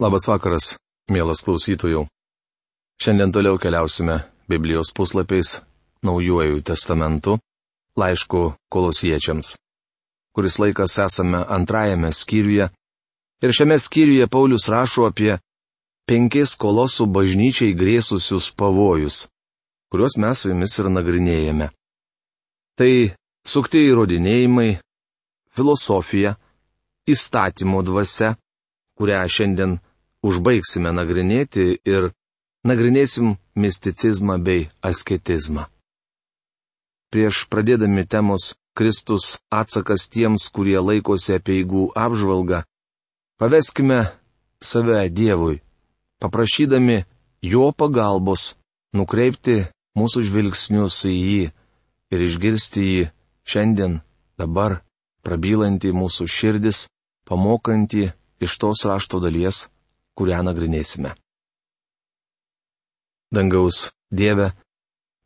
Labas vakaras, mielas klausytojų. Šiandien toliau keliausime Biblijos puslapiais Naujuoju testamentu, laišku kolosiečiams. Kuris laikas esame antrajame skyriuje. Ir šiame skyriuje Paulius rašo apie penkis kolosų bažnyčiai grėsusius pavojus, kuriuos mes su jumis ir nagrinėjame. Tai sukti įrodinėjimai, filosofija, įstatymo dvasia, kurią šiandien užbaigsime nagrinėti ir nagrinėsim misticizmą bei asketizmą. Prieš pradėdami temos Kristus atsakas tiems, kurie laikosi apieigų apžvalgą, paveskime save Dievui, paprašydami Jo pagalbos nukreipti mūsų žvilgsnius į jį ir išgirsti jį šiandien, dabar, prabylantį mūsų širdis, pamokantį iš tos rašto dalies, kurią nagrinėsime. Dangaus Dieve,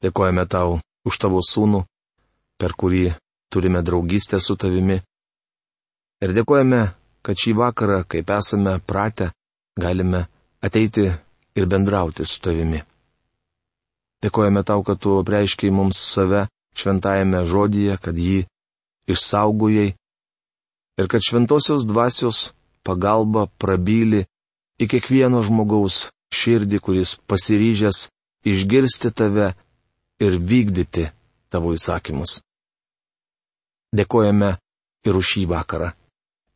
dėkojame tau už tavo sūnų, per kurį turime draugystę su tavimi. Ir dėkojame, kad šį vakarą, kaip esame pratę, galime ateiti ir bendrauti su tavimi. Dėkojame tau, kad tu apreiškiai mums save šventajame žodyje, kad jį išsaugojai ir kad šventosios dvasios pagalba prabyli į kiekvieno žmogaus širdį, kuris pasiryžęs išgirsti tave ir vykdyti tavo įsakymus. Dėkojame ir už šį vakarą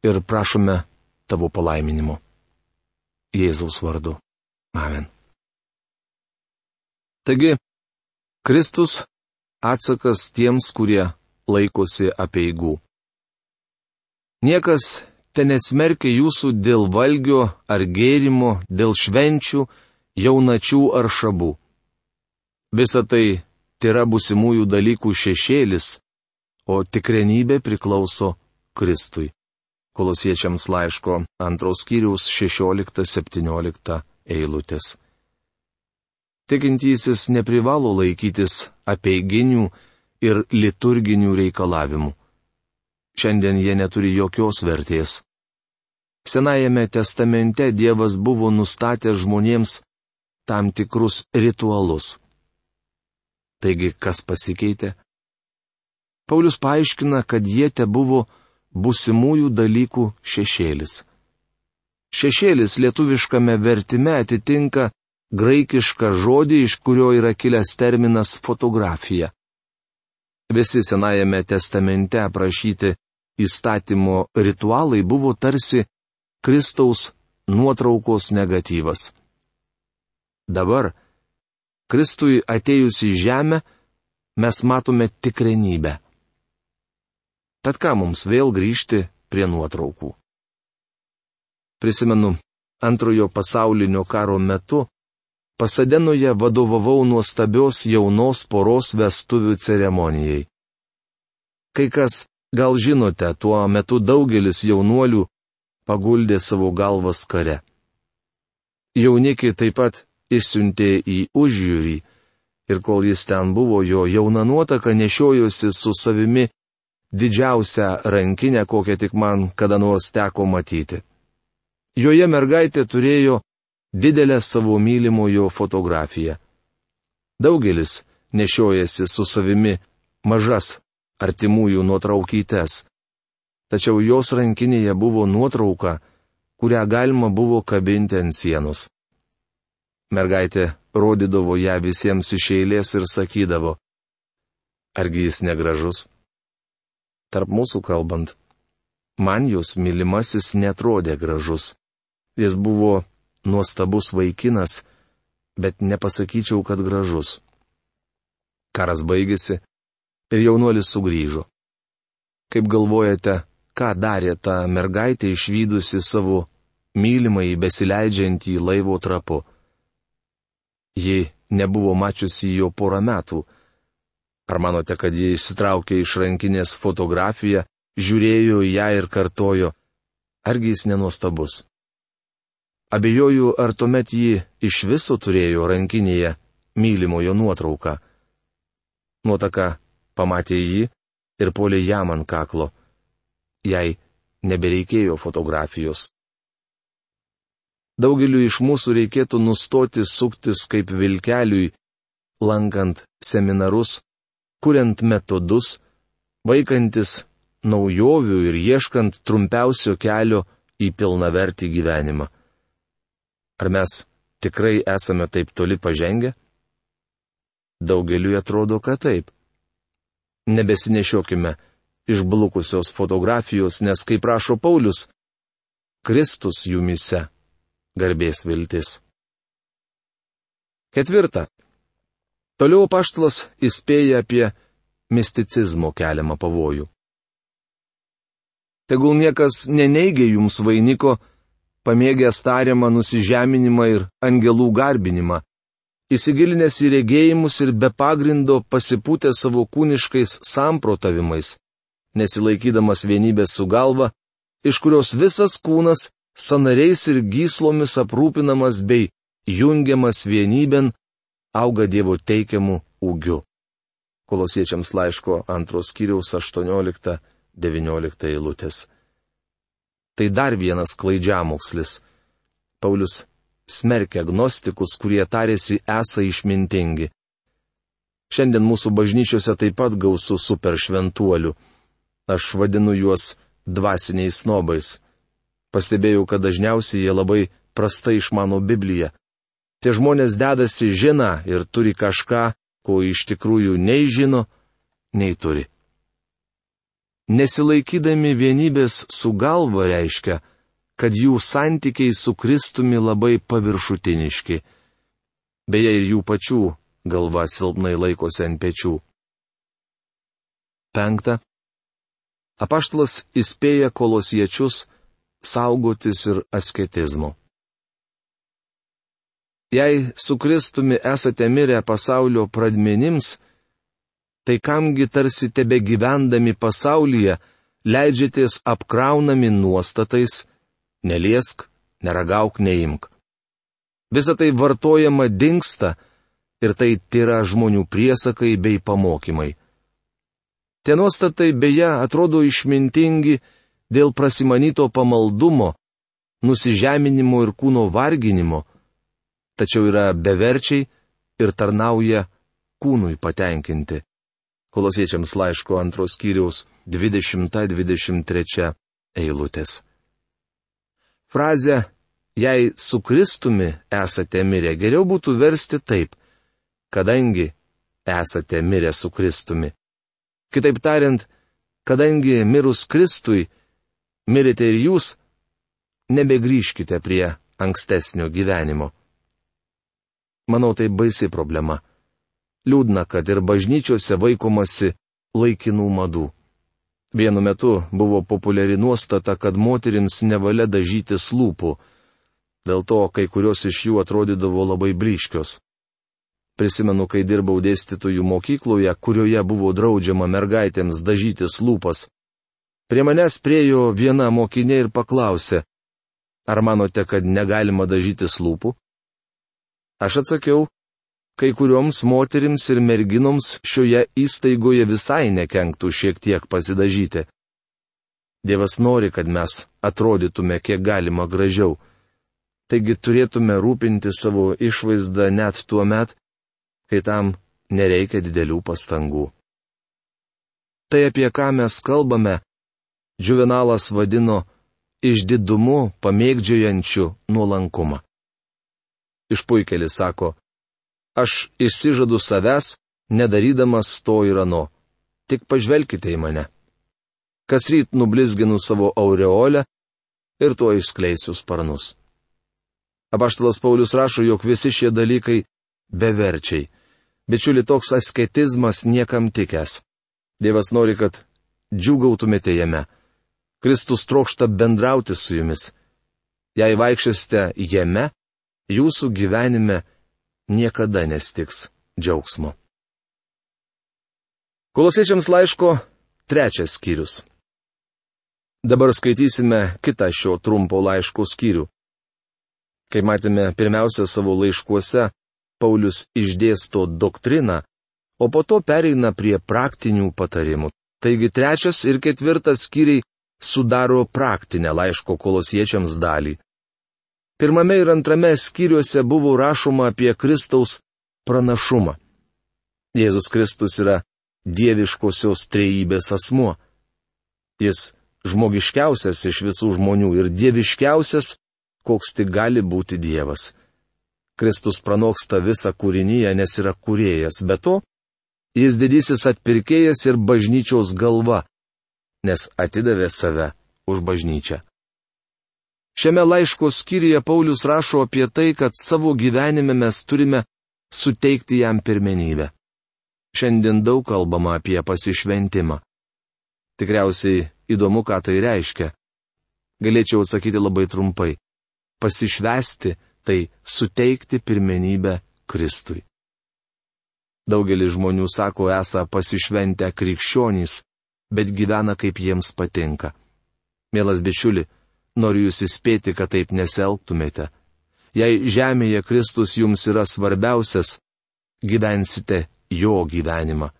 ir prašome tavo palaiminimo. Jėzaus vardu. Amen. Taigi, Kristus atsakas tiems, kurie laikosi apieigų. Niekas te nesmerkia jūsų dėl valgio ar gėrimo, dėl švenčių, jaunačių ar šabų. Visa tai yra busimųjų dalykų šešėlis, o tikrenybė priklauso Kristui. Kolosiečiams laiško antros skyriaus 16-17 eilutės. Tikintysis neprivalo laikytis apieiginių ir liturginių reikalavimų šiandien jie neturi jokios vertės. Senajame testamente Dievas buvo nustatęs žmonėms tam tikrus ritualus. Taigi, kas pasikeitė? Paulius paaiškina, kad jie te buvo busimųjų dalykų šešėlis. Šešėlis lietuviškame vertime atitinka graikišką žodį, iš kurio yra kilęs terminas fotografija. Visi Senajame testamente aprašyti įstatymo ritualai buvo tarsi Kristaus nuotraukos negatyvas. Dabar, Kristui atėjus į žemę, mes matome tikrenybę. Tad ką mums vėl grįžti prie nuotraukų? Prisimenu, antrojo pasaulinio karo metu Pasadenoje vadovavau nuostabios jaunos poros vestuvių ceremonijai. Kai kas Gal žinote, tuo metu daugelis jaunuolių paguldė savo galvas kare. Jaunikiai taip pat išsiuntė į užjūrį ir kol jis ten buvo, jo jauna nuotaka nešiojosi su savimi didžiausią rankinę, kokią tik man kada nors teko matyti. Joje mergaitė turėjo didelę savo mylimojo fotografiją. Daugelis nešiojasi su savimi mažas artimųjų nuotraukytes. Tačiau jos rankinėje buvo nuotrauka, kurią galima buvo kabinti ant sienos. Mergaitė rodydavo ją visiems iš eilės ir sakydavo, argi jis negražus? Tarp mūsų kalbant, man jos mylimasis netrodė gražus. Jis buvo nuostabus vaikinas, bet nepasakyčiau, kad gražus. Karas baigėsi, ir jaunuolis sugrįžo. Kaip galvojate, ką darė ta mergaitė išvykusi savo mylimai besileidžiantį laivo trapu? Ji nebuvo mačiusi jo porą metų. Ar manote, kad ji išsitraukė iš rankinės fotografiją, žiūrėjo į ją ir kartojo, argi jis nenuostabus? Abejoju, ar tuomet ji iš viso turėjo rankinėje mylimojo nuotrauką. Nuotaka pamatė jį ir polė jam ant kaklo. Jai nebereikėjo fotografijos. Daugeliu iš mūsų reikėtų nustoti suktis kaip vilkeliui, lankant seminarus, kuriant metodus, vaikantis naujovių ir ieškant trumpiausio kelio į pilnavertį gyvenimą. Ar mes tikrai esame taip toli pažengę? Daugeliu atrodo, kad taip. Nebesinešiokime išblukusios fotografijos, nes, kaip prašo Paulius, Kristus jumise garbės viltis. Ketvirta. Toliau paštalas įspėja apie misticizmo keliamą pavojų. Tegul niekas neneigia jums vainiko, pamėgęs tariamą nusižeminimą ir angelų garbinimą, įsigilinęs į regėjimus ir be pagrindo pasipūtę savo kūniškais samprotavimais, nesilaikydamas vienybės su galva, iš kurios visas kūnas sanariais ir gyslomis aprūpinamas bei jungiamas vienybėn, auga Dievo teikiamų ūgių. Kolosiečiams laiško antros kiriaus 18-19 eilutės. Tai dar vienas klaidžiamokslis. Paulius smerkia agnostikus, kurie tarėsi esą išmintingi. Šiandien mūsų bažnyčiose taip pat gausu superšventuolių. Aš vadinu juos dvasiniais snobais. Pastebėjau, kad dažniausiai jie labai prastai išmano Bibliją. Tie žmonės dedasi žina ir turi kažką, ko iš tikrųjų nei žino, nei turi. Nesilaikydami vienybės su galva reiškia, kad jų santykiai su Kristumi labai paviršutiniški. Beje, ir jų pačių galva silpnai laikosi ant pečių. Penkta. Apaštalas įspėja kolosiečius saugotis ir asketizmu. Jei su Kristumi esate mirę pasaulio pradmenims, tai kamgi tarsi tebe gyvendami pasaulyje leidžiatės apkraunami nuostatais, neliesk, neragauk, neimk. Visa tai vartojama dinksta ir tai yra žmonių priesakai bei pamokymai. Tie nuostatai beje atrodo išmintingi dėl prasimanyto pamaldumo, nusižeminimo ir kūno varginimo, tačiau yra beverčiai ir tarnauja kūnui patenkinti. Kolosiečiams laiško antros kiriaus 20-23 eilutės. Frazę jei su Kristumi esate mirę, geriau būtų versti taip, kadangi esate mirę su Kristumi. Kitaip tariant, kadangi mirus Kristui, mirėte ir jūs, nebegrįžkite prie ankstesnio gyvenimo. Manau, tai baisi problema. Liūdna, kad ir bažnyčiose vaikomasi laikinų madų. Vienu metu buvo populiari nuostata, kad moterims nevalia dažytis lūpų. Dėl to kai kurios iš jų atrodydavo labai blyškios. Prisimenu, kai dirbau dėstytojų mokykloje, kurioje buvo draudžiama mergaitėms dažytis lūpas. Prie manęs priejo viena mokinė ir paklausė, ar manote, kad negalima dažytis lūpų? Aš atsakiau, kai kurioms moterims ir merginoms šioje įstaigoje visai nekenktų šiek tiek pasidažyti. Dievas nori, kad mes atrodytume kiek galima gražiau. Taigi turėtume rūpinti savo išvaizdą net tuo met, kai tam nereikia didelių pastangų. Tai apie ką mes kalbame, Džiuvenalas vadino išdidumu pamėgdžiojančiu nuolankumą. Išpuikelis sako, aš išsižadu savęs, nedarydamas to ir ano. Tik pažvelkite į mane. Kas ryt nublizginu savo aureolę ir tuo išskleisiu sparnus. Apaštalas Paulius rašo, jog visi šie dalykai beverčiai. Bičiuli toks asketizmas niekam tikęs. Dievas nori, kad džiugautumėte jame. Kristus trokšta bendrauti su jumis. Jei vaikščiosite jame, jūsų gyvenime niekada nestiks džiaugsmo. Kolosiečiams laiško trečias skyrius. Dabar skaitysime kitą šio trumpo laiško skyrių. Kai matėme pirmiausia savo laiškuose, Paulius išdėsto doktriną, o po to pereina prie praktinių patarimų. Taigi trečias ir ketvirtas skyriai sudaro praktinę laiško kolosiečiams dalį. Pirmame ir antrame skyriuose buvo rašoma apie Kristaus pranašumą. Jėzus Kristus yra dieviškosios trejybės asmuo. Jis žmogiškiausias iš visų žmonių ir dieviškiausias, koks tik gali būti Dievas. Kristus pranoksta visą kūrinyje, nes yra kuriejas, be to, jis didysis atpirkėjas ir bažnyčios galva, nes atidavė save už bažnyčią. Šiame laiško skyriuje Paulius rašo apie tai, kad savo gyvenime mes turime suteikti jam pirmenybę. Šiandien daug kalbama apie pasišventimą. Tikriausiai įdomu, ką tai reiškia. Galėčiau atsakyti labai trumpai. Pasišvesti tai suteikti pirmenybę Kristui. Daugelis žmonių sako esą pasišventę krikščionys, bet gyvena kaip jiems patinka. Mielas bičiuli, noriu jūs įspėti, kad taip neselgtumėte. Jei žemėje Kristus jums yra svarbiausias, gyvensite jo gyvenimą.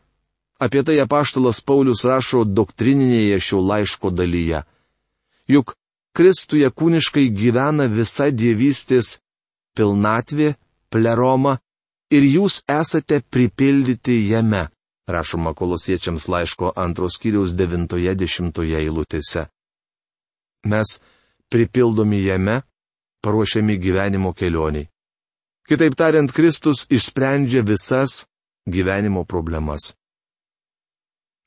Apie tai apaštalas Paulius rašo doktrininėje šio laiško dalyje. Juk Kristuje kūniškai gyvena visa dievystės pilnatvė, pleroma ir jūs esate pripildyti jame, rašoma kolosiečiams laiško antros kiriaus 90 eilutėse. Mes pripildomi jame, paruošiami gyvenimo kelioniai. Kitaip tariant, Kristus išsprendžia visas gyvenimo problemas.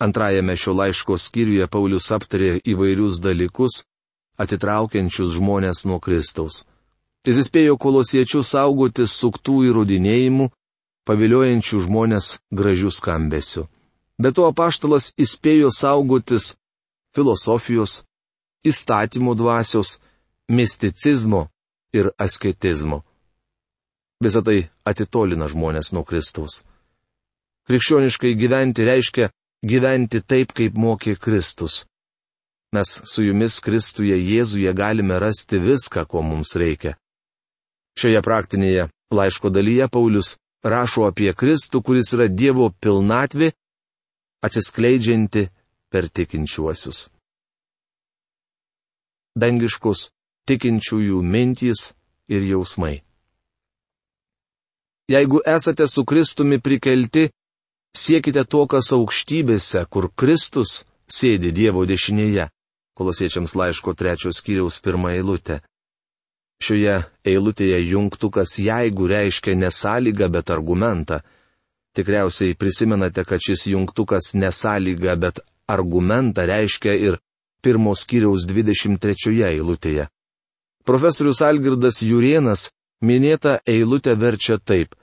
Antrajame šio laiško skyriuje Paulius aptarė įvairius dalykus, atitraukiančius žmonės nuo Kristaus. Jis įspėjo kolosiečius saugoti suktų įrodinėjimų, paviliojančių žmonės gražių skambesių. Be to apaštalas įspėjo saugotis filosofijos, įstatymų dvasios, misticizmo ir asketizmo. Visą tai atitolina žmonės nuo Kristaus. Krikščioniškai gyventi reiškia gyventi taip, kaip mokė Kristus. Mes su jumis Kristuje Jėzuje galime rasti viską, ko mums reikia. Šioje praktinėje laiško dalyje Paulius rašo apie Kristų, kuris yra Dievo pilnatvė, atsiskleidžianti per tikinčiuosius. Dangiškus tikinčiųjų mintys ir jausmai. Jeigu esate su Kristumi prikelti, Siekite to, kas aukštybėse, kur Kristus sėdi Dievo dešinėje. Kolosiečiams laiško trečios skyriaus pirmą eilutę. Šioje eilutėje jungtukas jeigu reiškia nesąlygą, bet argumentą. Tikriausiai prisimenate, kad šis jungtukas nesąlygą, bet argumentą reiškia ir pirmos skyriaus 23 eilutėje. Profesorius Algirdas Jurienas minėtą eilutę verčia taip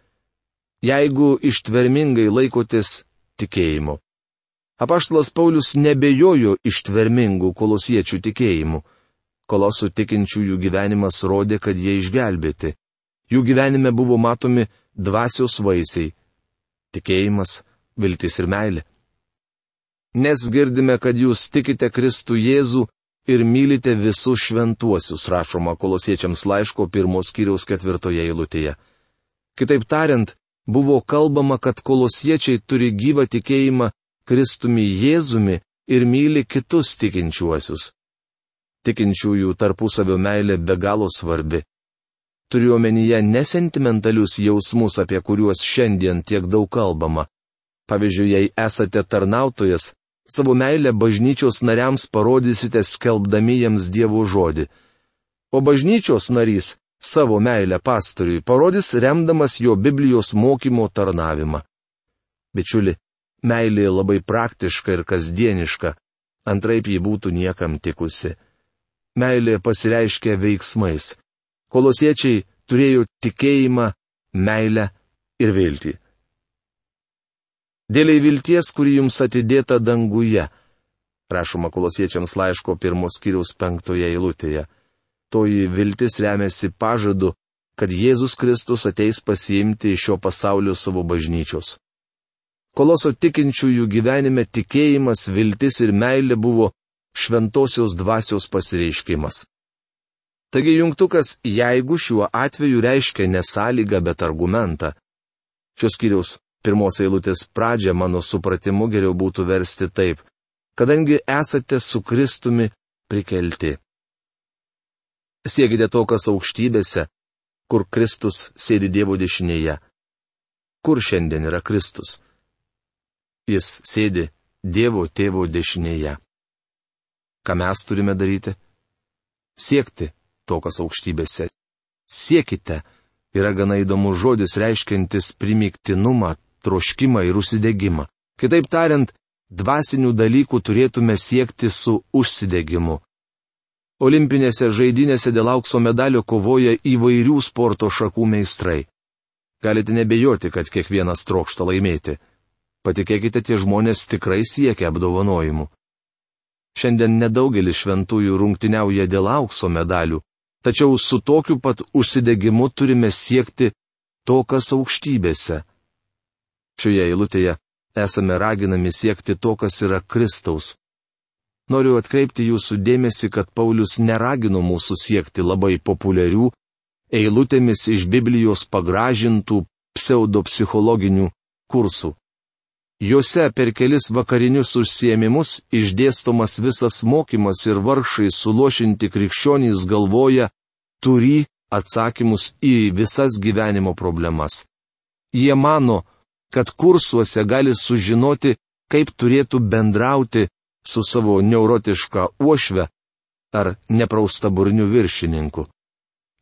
jeigu ištvermingai laikotės tikėjimu. Apaštalas Paulius nebejojo ištvermingų kolosiečių tikėjimu. Kolosų tikinčiųjų gyvenimas rodė, kad jie išgelbėti. Jų gyvenime buvo matomi dvasios vaisiai - tikėjimas, viltis ir meilė. Nes girdime, kad jūs tikite Kristų Jėzų ir mylite visus šventuosius, rašoma kolosiečiams laiško pirmos kiriaus ketvirtoje eilutėje. Kitaip tariant, buvo kalbama, kad kolosiečiai turi gyvą tikėjimą Kristumi Jėzumi ir myli kitus tikinčiuosius. Tikinčiųjų tarpusavio meilė be galo svarbi. Turiu omenyje nesentimentalius jausmus, apie kuriuos šiandien tiek daug kalbama. Pavyzdžiui, jei esate tarnautojas, savo meilę bažnyčios nariams parodysite skelbdami jiems Dievo žodį. O bažnyčios narys savo meilę pastoriui parodys remdamas jo Biblijos mokymo tarnavimą. Bičiuli, meilė labai praktiška ir kasdieniška, antraip ji būtų niekam tikusi. Meilė pasireiškia veiksmais. Kolosiečiai turėjo tikėjimą, meilę ir viltį. Dėliai vilties, kuri jums atidėta danguje, rašoma kolosiečiams laiško pirmos kiriaus penktoje eilutėje toji viltis remiasi pažadu, kad Jėzus Kristus ateis pasiimti iš šio pasaulio savo bažnyčios. Koloso tikinčiųjų gyvenime tikėjimas, viltis ir meilė buvo šventosios dvasios pasireiškimas. Taigi jungtukas jeigu šiuo atveju reiškia nesąlygą, bet argumentą. Šios kiriaus pirmos eilutės pradžią mano supratimu geriau būtų versti taip, kadangi esate su Kristumi prikelti. Siekite to, kas aukštybėse, kur Kristus sėdi Dievo dešinėje. Kur šiandien yra Kristus? Jis sėdi Dievo tėvo dešinėje. Ką mes turime daryti? Siekti to, kas aukštybėse. Siekite yra gana įdomus žodis reiškiantis primiktinumą, troškimą ir užsidegimą. Kitaip tariant, dvasinių dalykų turėtume siekti su užsidegimu. Olimpinėse žaidynėse dėl aukso medalio kovoja įvairių sporto šakų meistrai. Galite nebejoti, kad kiekvienas trokšta laimėti. Patikėkite, tie žmonės tikrai siekia apdovanojimų. Šiandien nedaugelis šventųjų rungtiniauja dėl aukso medalių, tačiau su tokiu pat užsidegimu turime siekti to, kas aukštybėse. Šioje eilutėje esame raginami siekti to, kas yra Kristaus. Noriu atkreipti jūsų dėmesį, kad Paulius neragino mūsų siekti labai populiarių, eilutėmis iš Biblijos pagražintų pseudopsichologinių kursų. Juose per kelis vakarinius užsiemimus išdėstomas visas mokymas ir vargšai sulošinti krikščionys galvoja, turi atsakymus į visas gyvenimo problemas. Jie mano, kad kursuose gali sužinoti, kaip turėtų bendrauti su savo neurotiška uošve ar nepraustaburniu viršininku.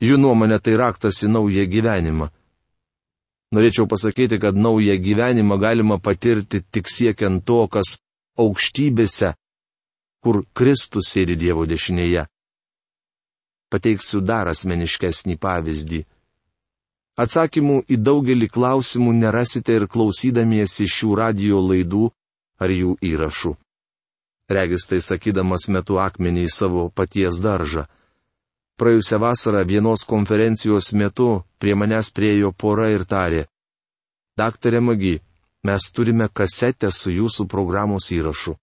Jų nuomonė tai raktas į naują gyvenimą. Norėčiau pasakyti, kad naują gyvenimą galima patirti tik siekiant to, kas aukštybėse, kur Kristus sėdi Dievo dešinėje. Pateiksiu dar asmeniškesnį pavyzdį. Atsakymų į daugelį klausimų nerasite ir klausydamiesi šių radio laidų ar jų įrašų. Regis tai sakydamas metu akmenį į savo paties daržą. Praėjusią vasarą vienos konferencijos metu prie manęs priejo pora ir tarė. Daktarė Magi, mes turime kasetę su jūsų programos įrašu.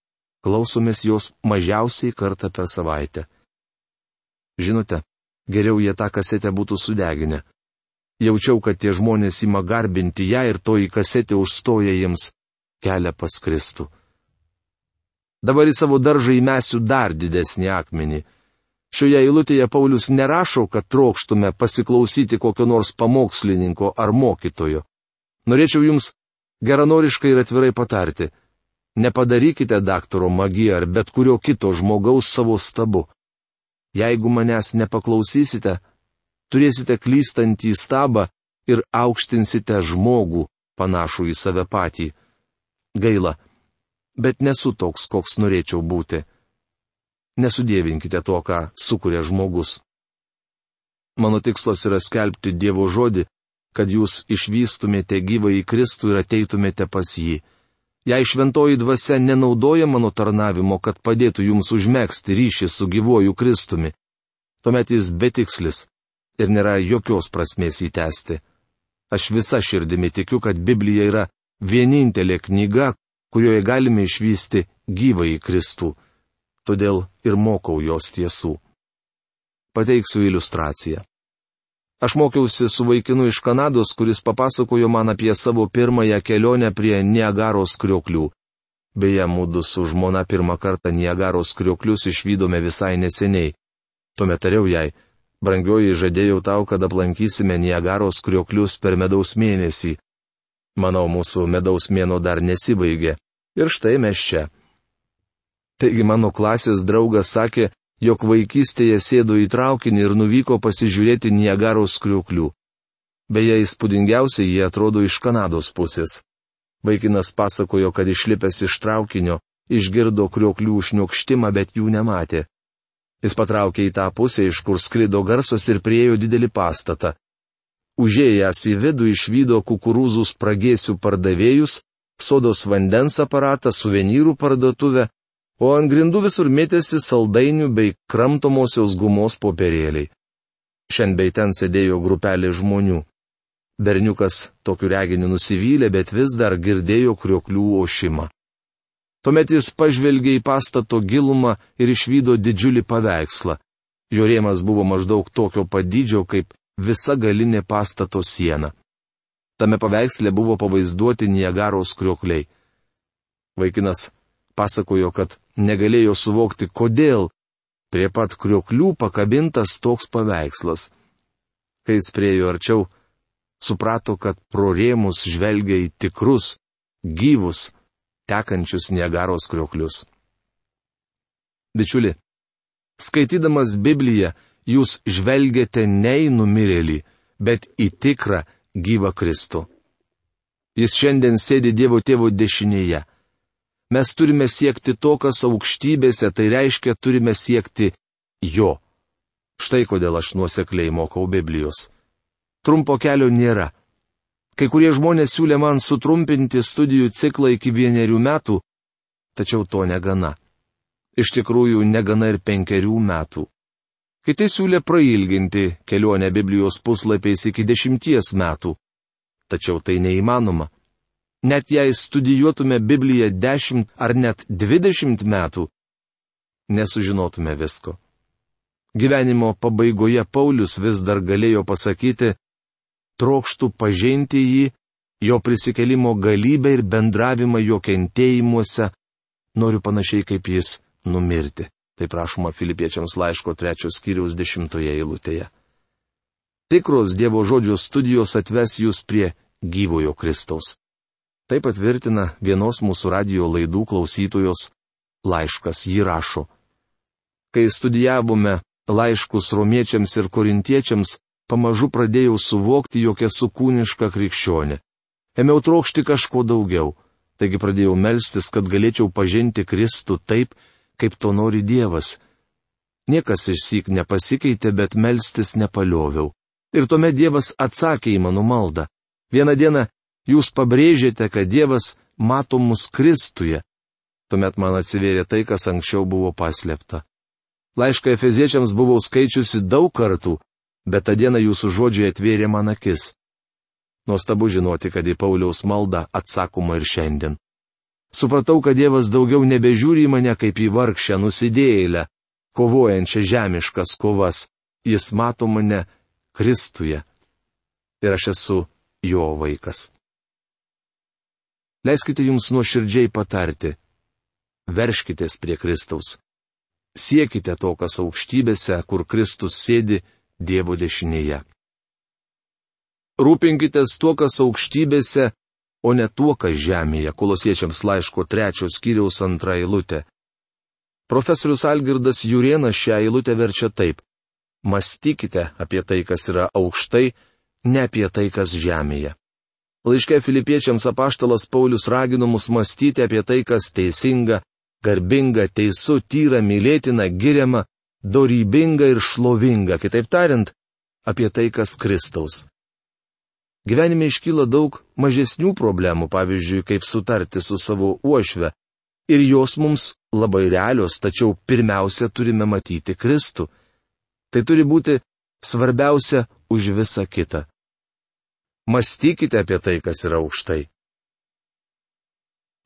Klausomės jos mažiausiai kartą per savaitę. Žinote, geriau jie tą kasetę būtų sudeginę. Jaučiau, kad tie žmonės ima garbinti ją ir toji kasetė užstoja jiems kelią pas Kristų. Dabar į savo daržą įmesiu dar didesnį akmenį. Šioje eilutėje Paulius nerašo, kad trokštume pasiklausyti kokio nors pamokslininko ar mokytojo. Norėčiau jums geranoriškai ir atvirai patarti. Nepadarykite daktaro magiją ar bet kurio kito žmogaus savo stabu. Jeigu manęs nepaklausysite, turėsite klystantį stabą ir aukštinsite žmogų, panašų į save patį. Gaila, bet nesu toks, koks norėčiau būti. Nesudėvinkite to, ką sukuria žmogus. Mano tikslas yra skelbti Dievo žodį, kad jūs išvystumėte gyvą į Kristų ir ateitumėte pas jį. Jei šventoji dvasia nenaudoja mano tarnavimo, kad padėtų jums užmėgsti ryšį su gyvoju Kristumi, tuomet jis betikslis, ir nėra jokios prasmės įtesti. Aš visa širdimi tikiu, kad Biblija yra vienintelė knyga, kurioje galime išvysti gyvą į Kristų. Todėl ir mokau jos tiesų. Pateiksiu iliustraciją. Aš mokiausi su vaikinu iš Kanados, kuris papasakojo man apie savo pirmąją kelionę prie Niagaros krioklių. Beje, mūdu su žmona pirmą kartą Niagaros krioklius išvykome visai neseniai. Tuomet tariau jai, Brangioji, žadėjau tau, kad aplankysime Niagaros krioklius per medaus mėnesį. Manau, mūsų medaus mėno dar nesibaigė. Ir štai mes čia. Taigi mano klasės draugas sakė, jog vaikystėje sėdo į traukinį ir nuvyko pasižiūrėti Niagaros krioklių. Beje, įspūdingiausiai jie atrodo iš Kanados pusės. Vaikinas pasakojo, kad išlipęs iš traukinio, išgirdo krioklių šniokštimą, bet jų nematė. Jis patraukė į tą pusę, iš kur sklido garsos ir priejo didelį pastatą. Užėjęs į vidų išvydo kukurūzų spragėsių pardavėjus, sodos vandens aparatą, suvenyrų parduotuvę, o ant grindų visur mėtėsi saldainių bei kramtomosios gumos popierėliai. Šiandien bei ten sėdėjo grupelė žmonių. Berniukas tokiu reginiu nusivylė, bet vis dar girdėjo krioklių ošimą. Tuomet jis pažvelgė į pastato gilumą ir išvydo didžiulį paveikslą. Jo rėmas buvo maždaug tokio padydžio kaip visa galinė pastato siena. Tame paveiksle buvo pavaizduoti Niagaros kriokliai. Vaikinas pasakojo, kad negalėjo suvokti, kodėl Prie pat krioklių pakabintas toks paveikslas. Kai jis priejo arčiau, suprato, kad pro rėmus žvelgia į tikrus, gyvus, tekančius Niagaros krioklius. Bičiuli, skaitydamas Bibliją, jūs žvelgiate ne į numirėlį, bet į tikrą gyvą Kristų. Jis šiandien sėdi Dievo tėvo dešinėje. Mes turime siekti to, kas aukštybėse, tai reiškia turime siekti jo. Štai kodėl aš nuosekliai mokau Biblijos. Trumpo kelio nėra. Kai kurie žmonės siūlė man sutrumpinti studijų ciklą iki vienerių metų, tačiau to negana. Iš tikrųjų, negana ir penkerių metų. Kiti siūlė prailginti kelionę Biblijos puslapiais iki dešimties metų. Tačiau tai neįmanoma. Net jei studijuotume Bibliją 10 ar net 20 metų, nesužinotume visko. Gyvenimo pabaigoje Paulius vis dar galėjo pasakyti, trokštų pažinti jį, jo prisikelimo galybę ir bendravimą jo kentėjimuose, noriu panašiai kaip jis numirti. Tai prašoma filipiečiams laiško trečios skyriaus dešimtoje eilutėje. Tikros Dievo žodžio studijos atves jūs prie gyvojo Kristaus. Tai patvirtina vienos mūsų radio laidų klausytojos laiškas jį rašo. Kai studijavome laiškus romiečiams ir korintiečiams, pamažu pradėjau suvokti, jog esu kūniška krikščionė. Ėmiau trokšti kažko daugiau, taigi pradėjau melstis, kad galėčiau pažinti Kristų taip, kaip to nori Dievas. Niekas išsyk nepasikeitė, bet melstis nepalioviau. Ir tuomet Dievas atsakė į mano maldą. Vieną dieną Jūs pabrėžėte, kad Dievas mato mus Kristuje. Tuomet man atsivėrė tai, kas anksčiau buvo paslėpta. Laišką Efeziečiams buvau skaičiusi daug kartų, bet tą dieną jūsų žodžiai atvėrė man akis. Nuostabu žinoti, kad į Pauliaus maldą atsakoma ir šiandien. Supratau, kad Dievas daugiau nebežiūri į mane kaip į vargšę nusidėjėlę, kovojančią žemiškas kovas. Jis mato mane Kristuje. Ir aš esu jo vaikas. Leiskite jums nuoširdžiai patarti. Verškitės prie Kristaus. Siekite to, kas aukštybėse, kur Kristus sėdi Dievo dešinėje. Rūpinkitės tuo, kas aukštybėse, o ne tuo, kas žemėje, kolosiečiams laiško trečios skyriaus antra eilutė. Profesorius Algirdas Jurienas šią eilutę verčia taip. Mąstykite apie tai, kas yra aukštai, ne apie tai, kas žemėje. Laiške filipiečiams apaštalas Paulius ragino mus mąstyti apie tai, kas teisinga, garbinga, teisų, tyra, mylėtina, giriama, dorybinga ir šlovinga, kitaip tariant, apie tai, kas Kristaus. Gyvenime iškyla daug mažesnių problemų, pavyzdžiui, kaip sutarti su savo uošve, ir jos mums labai realios, tačiau pirmiausia turime matyti Kristų. Tai turi būti svarbiausia už visą kitą. Mąstykite apie tai, kas yra aukštai.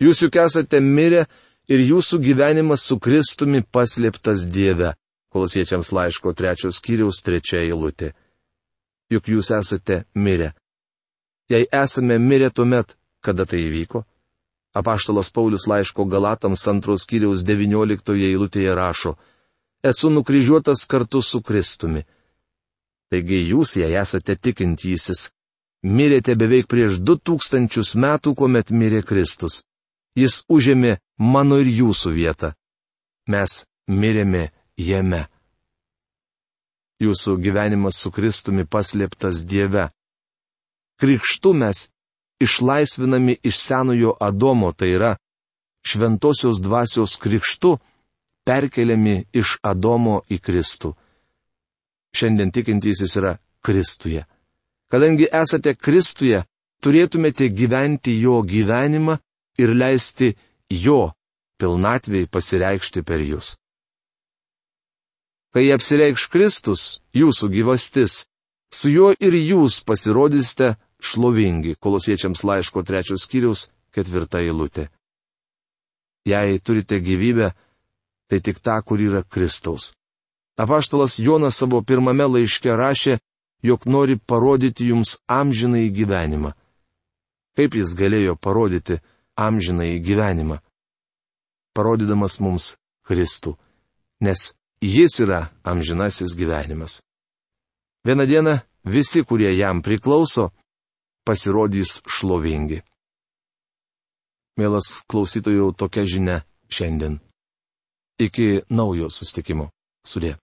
Jūs juk esate mirę ir jūsų gyvenimas su Kristumi paslėptas Dieve. Kolosiečiams laiško trečios skyriaus trečia eilutė. Juk jūs esate mirę. Jei esame mirę tuomet, kada tai įvyko? Apaštalas Paulius laiško Galatams antros skyriaus devynioliktoje eilutėje rašo: Esu nukryžiuotas kartu su Kristumi. Taigi jūs, jei esate tikintysis, mirėte beveik prieš du tūkstančius metų, kuomet mirė Kristus. Jis užėmė mano ir jūsų vietą. Mes mirėme jame. Jūsų gyvenimas su Kristumi paslėptas Dieve. Krikštu mes išlaisvinami iš senojo Adomo, tai yra šventosios dvasios krikštu, perkeliami iš Adomo į Kristų. Šiandien tikintysis yra Kristuje. Kadangi esate Kristuje, turėtumėte gyventi jo gyvenimą ir leisti jo pilnatvėjai pasireikšti per jūs. Kai apsireikš Kristus, jūsų gyvastis, su juo ir jūs pasirodysite šlovingi, kolosiečiams laiško trečios skyriaus ketvirta eilutė. Jei turite gyvybę, tai tik ta, kur yra Kristaus. Apaštalas Jonas savo pirmame laiške rašė, jog nori parodyti jums amžinai gyvenimą. Kaip jis galėjo parodyti amžinai gyvenimą? Parodydamas mums Kristų, nes Jis yra amžinasis gyvenimas. Vieną dieną visi, kurie jam priklauso, pasirodys šlovingi. Mielas klausytojų, tokia žinia šiandien. Iki naujo sustikimo. Sudė.